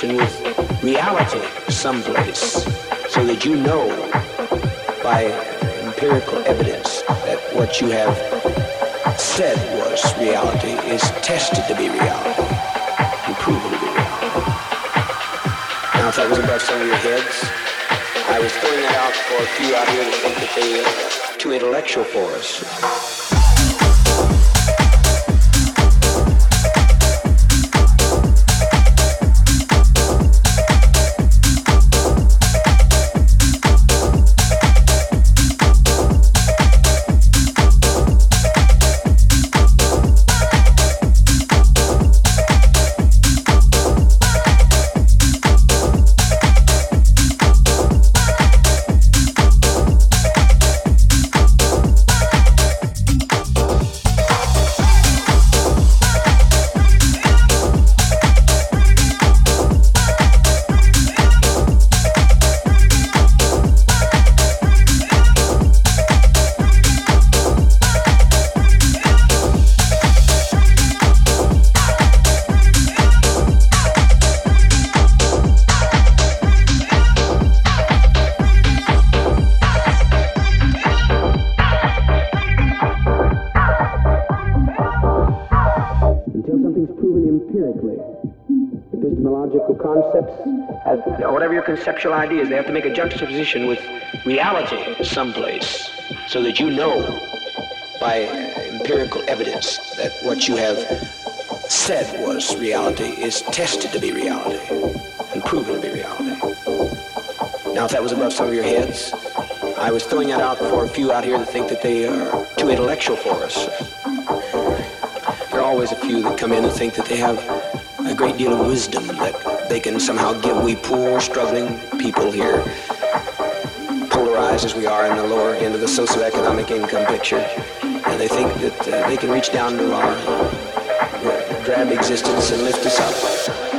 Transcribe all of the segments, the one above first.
with reality someplace so that you know by empirical evidence that what you have said was reality is tested to be reality and proven to be reality. Now, if that was above some of your heads, I was throwing that out for a few out here to think that they are too intellectual for us. Uh, conceptual ideas. They have to make a juxtaposition with reality someplace so that you know by empirical evidence that what you have said was reality is tested to be reality and proven to be reality. Now, if that was above some of your heads, I was throwing that out for a few out here that think that they are too intellectual for us. There are always a few that come in and think that they have great deal of wisdom that they can somehow give we poor, struggling people here, polarized as we are in the lower end of the socioeconomic income picture. And they think that uh, they can reach down to our uh, drab existence and lift us up.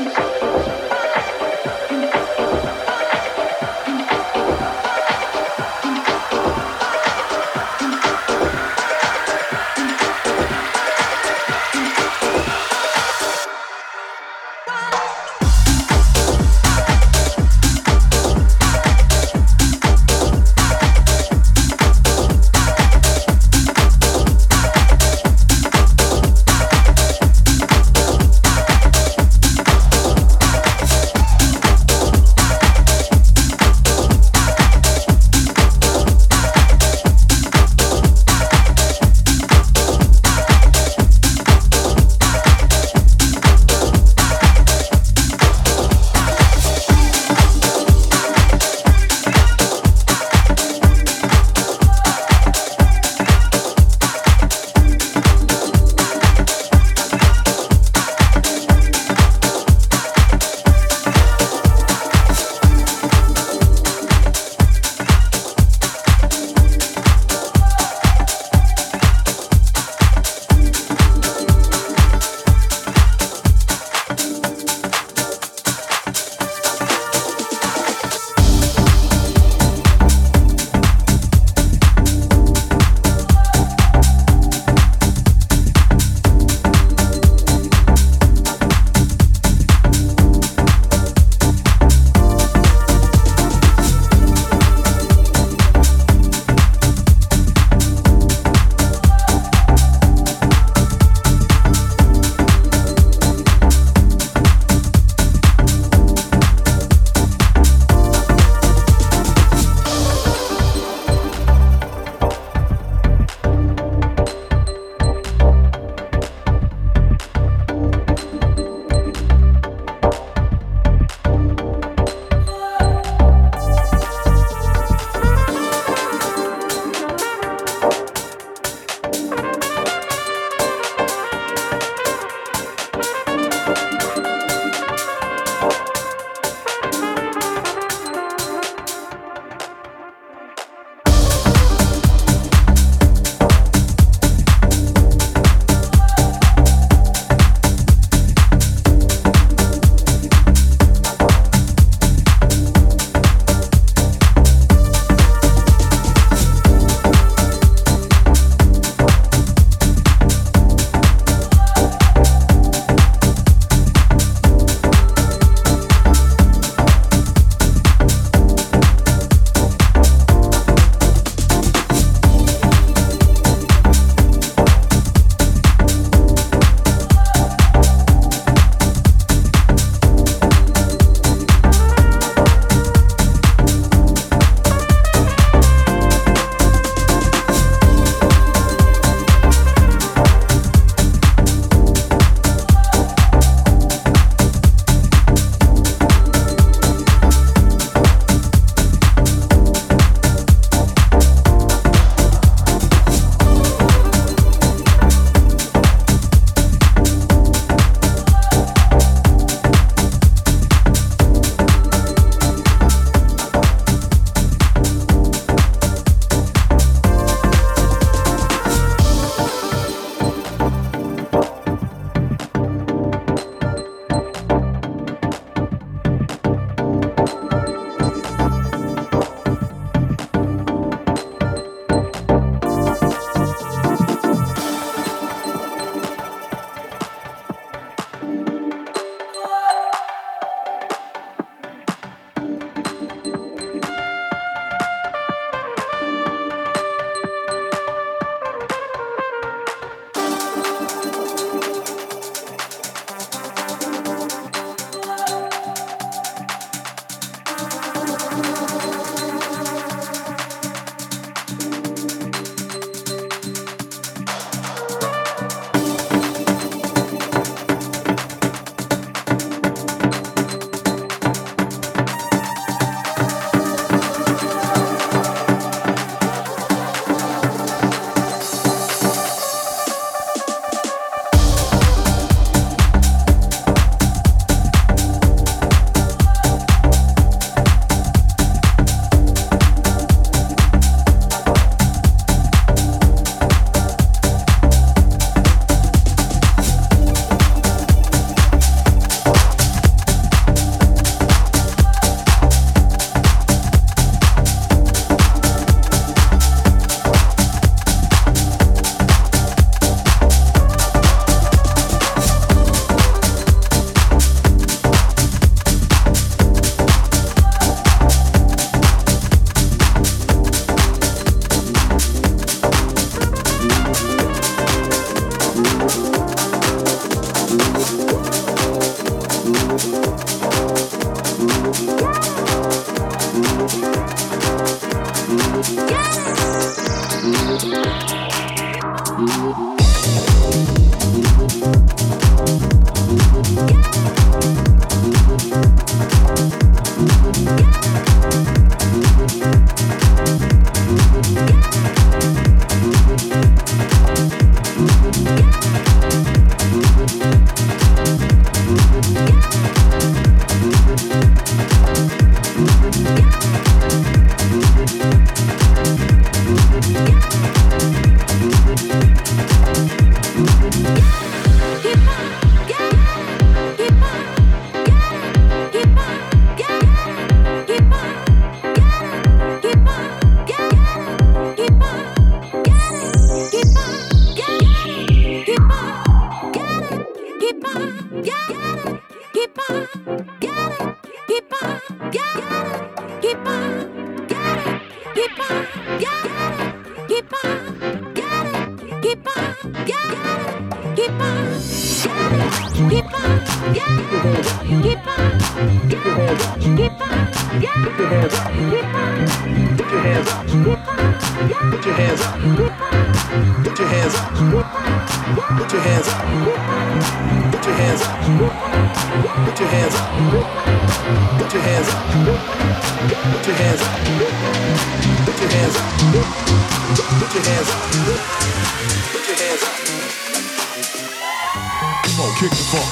flow, kick the fuck.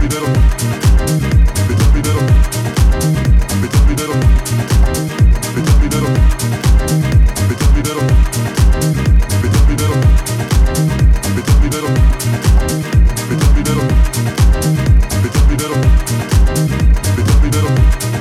Little. Little. Little. Little. Little. Little. Little. Little. Little.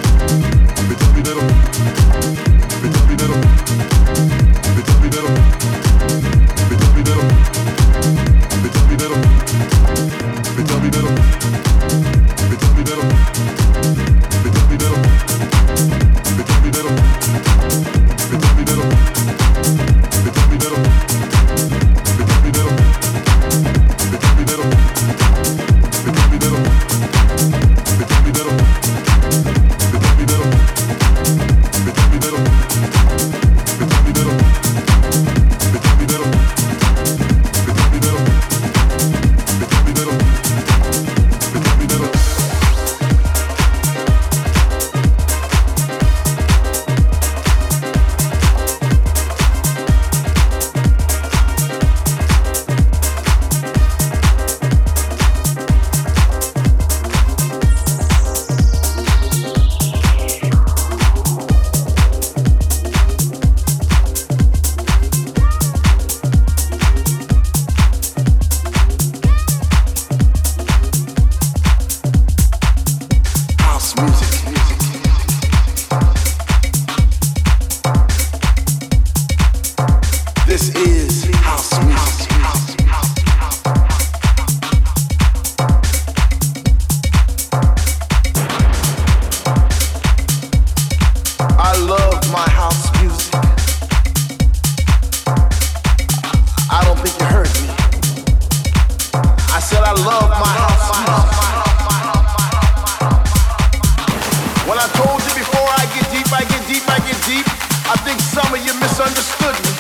mama, you misunderstood me.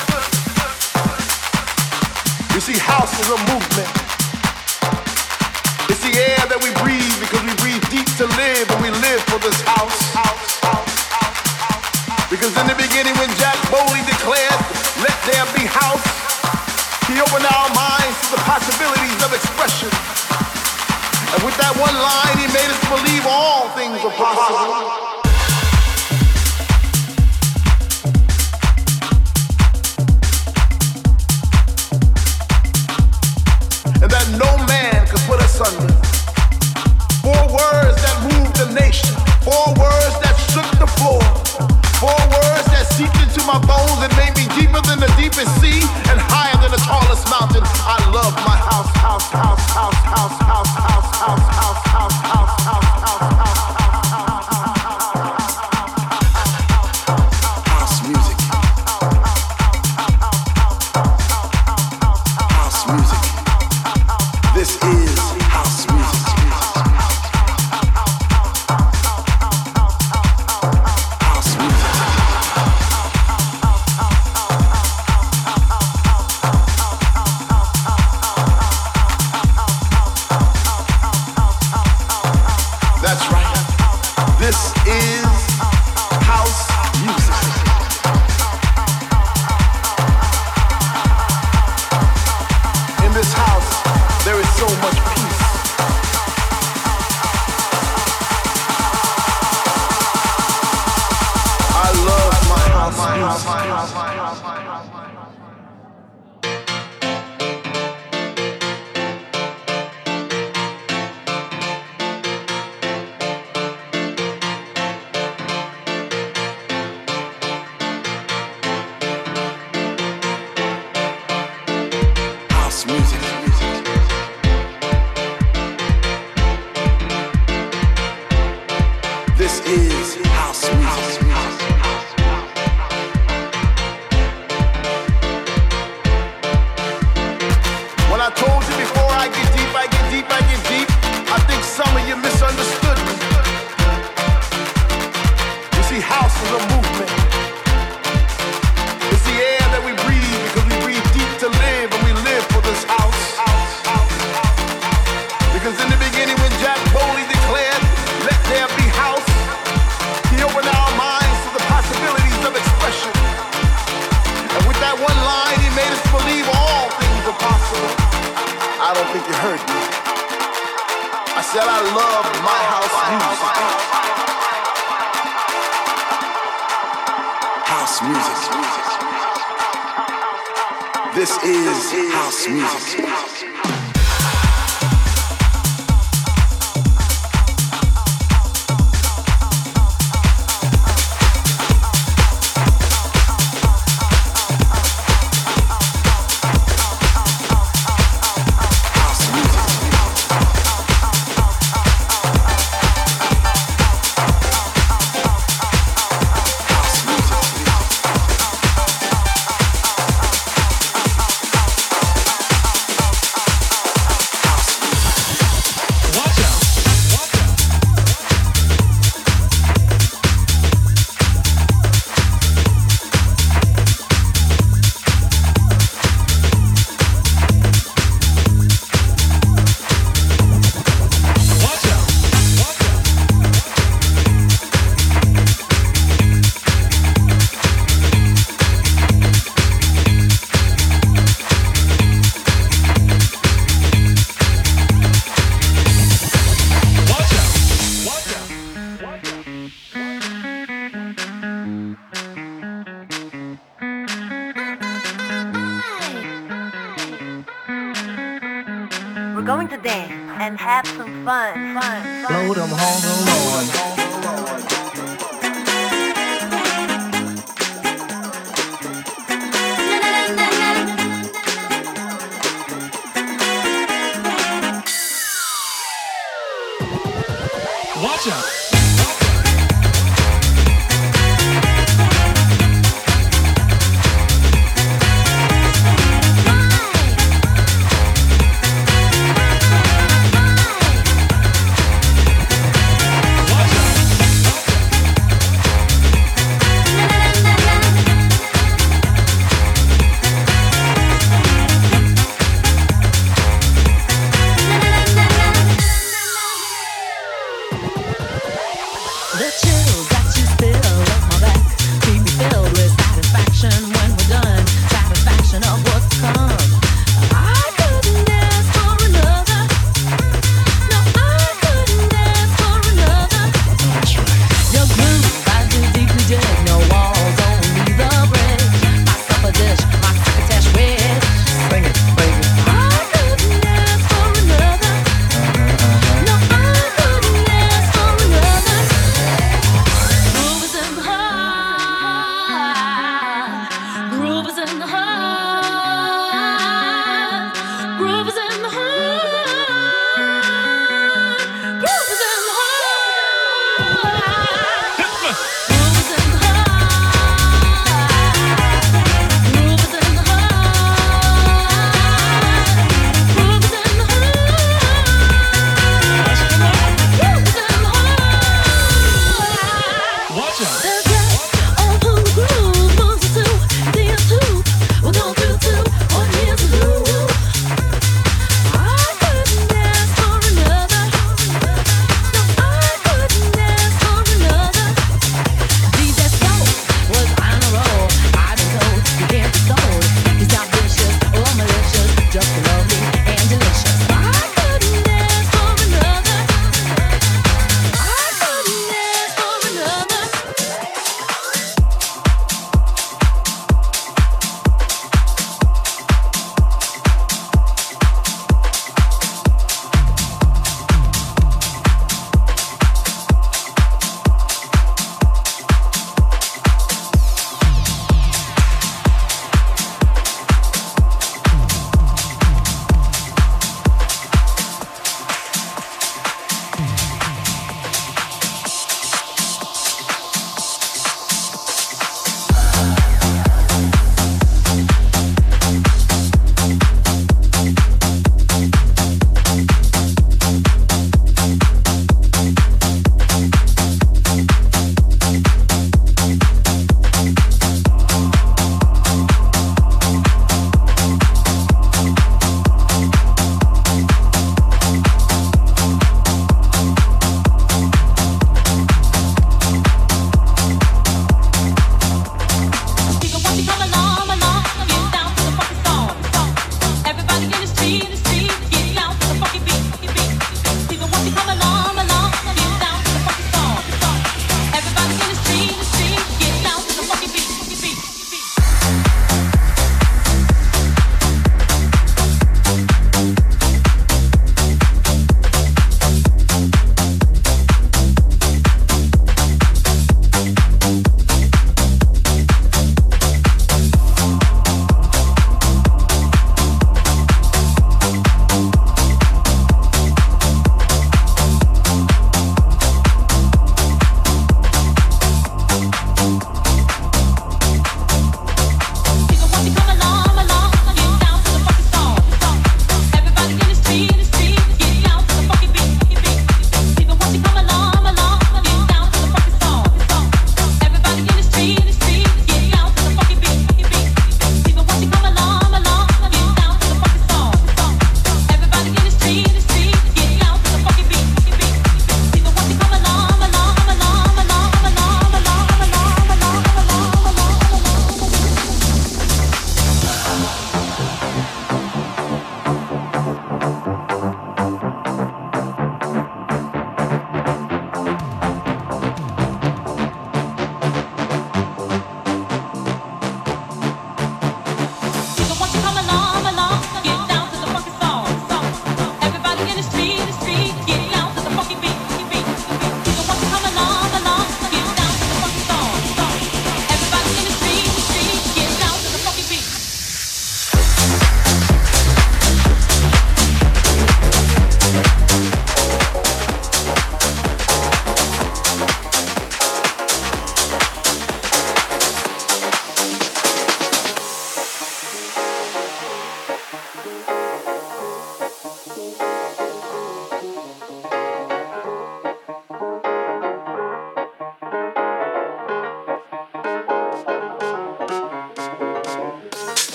You see, house is a movie. and have some fun. fun, fun. Load them home alone. Watch out!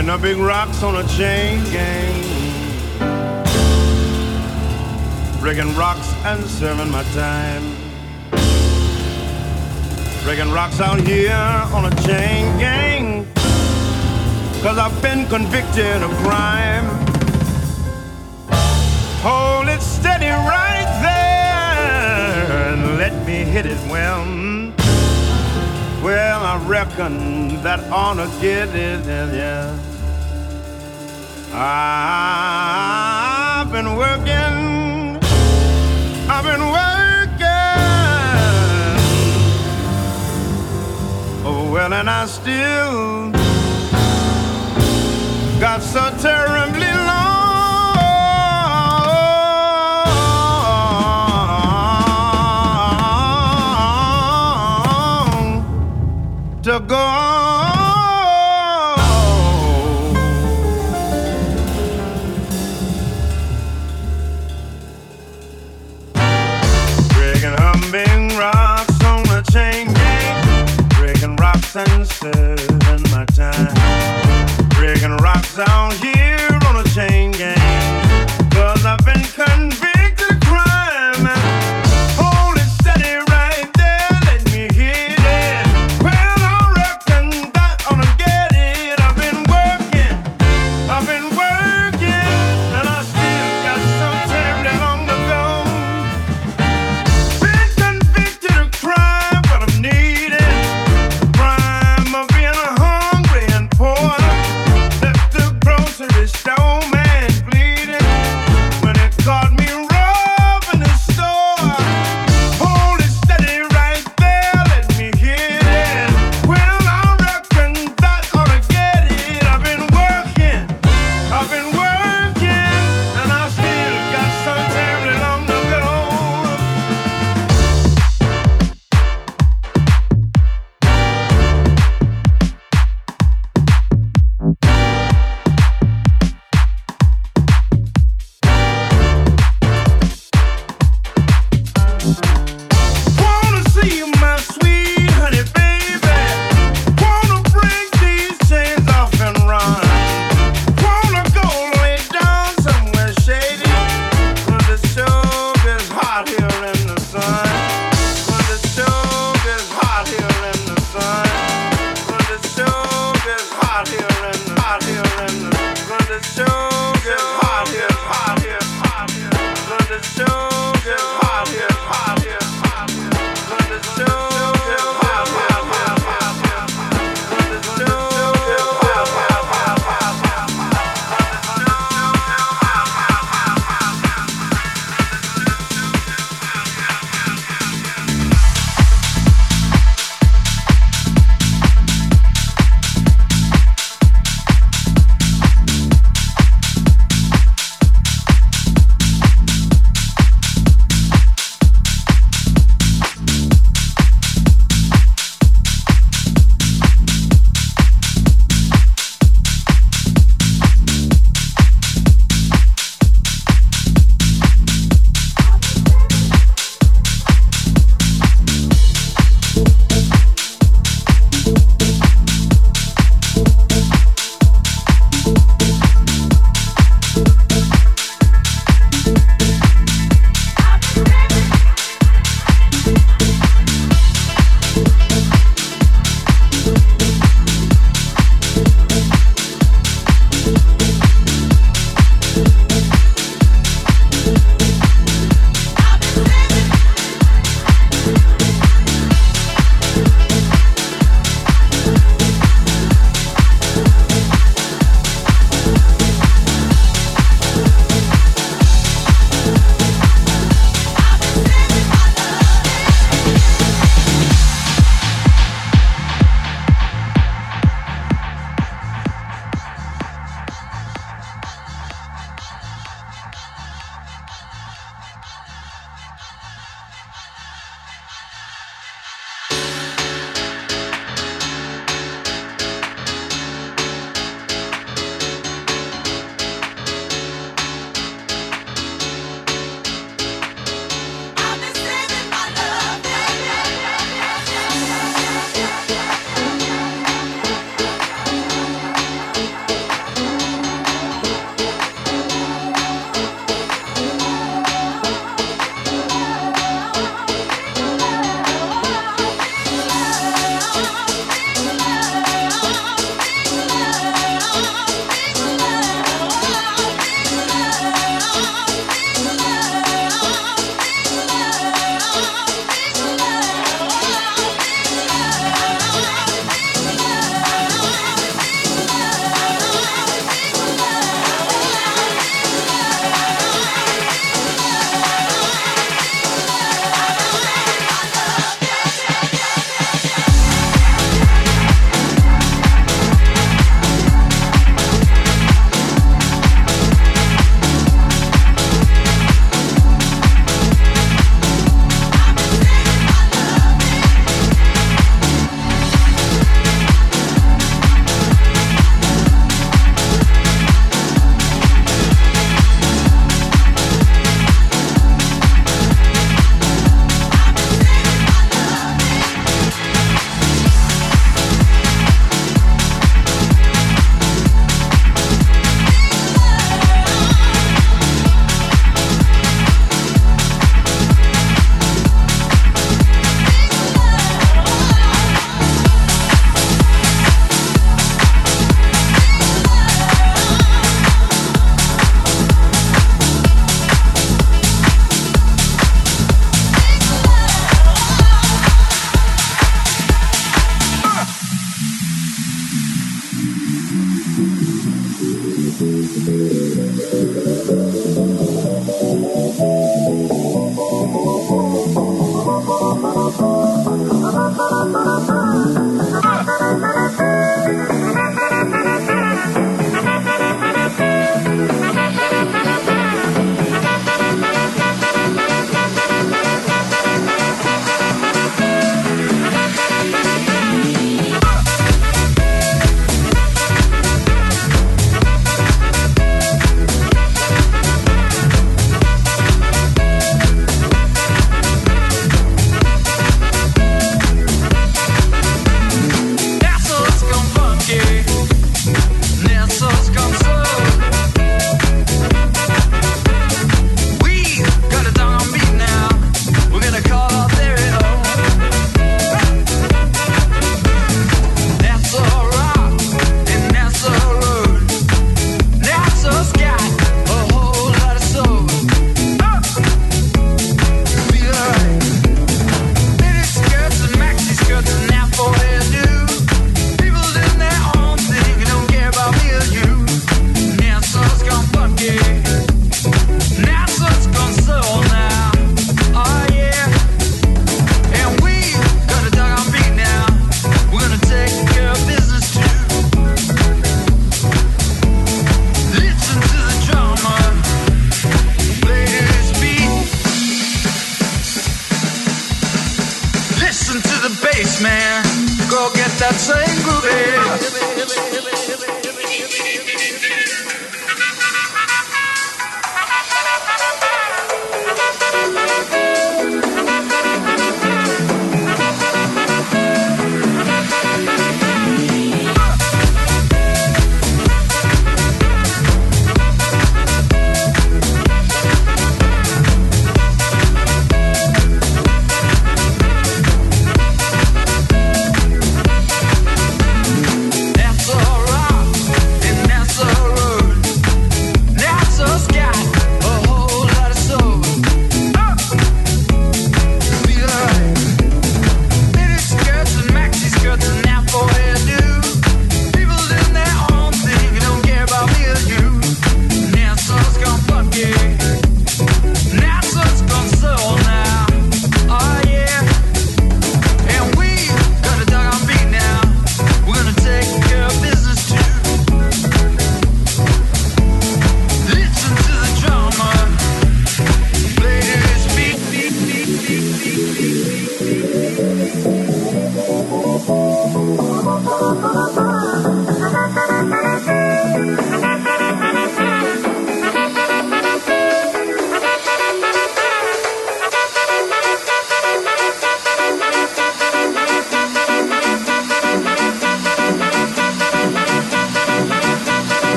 Picking up big rocks on a chain gang. Breaking rocks and serving my time. Breaking rocks out here on a chain gang. Cause I've been convicted of crime. Hold it steady right there and let me hit it well. Well, I reckon that honor get it, yeah. I've been working, I've been working. Oh, well, and I still got so terribly long to go on.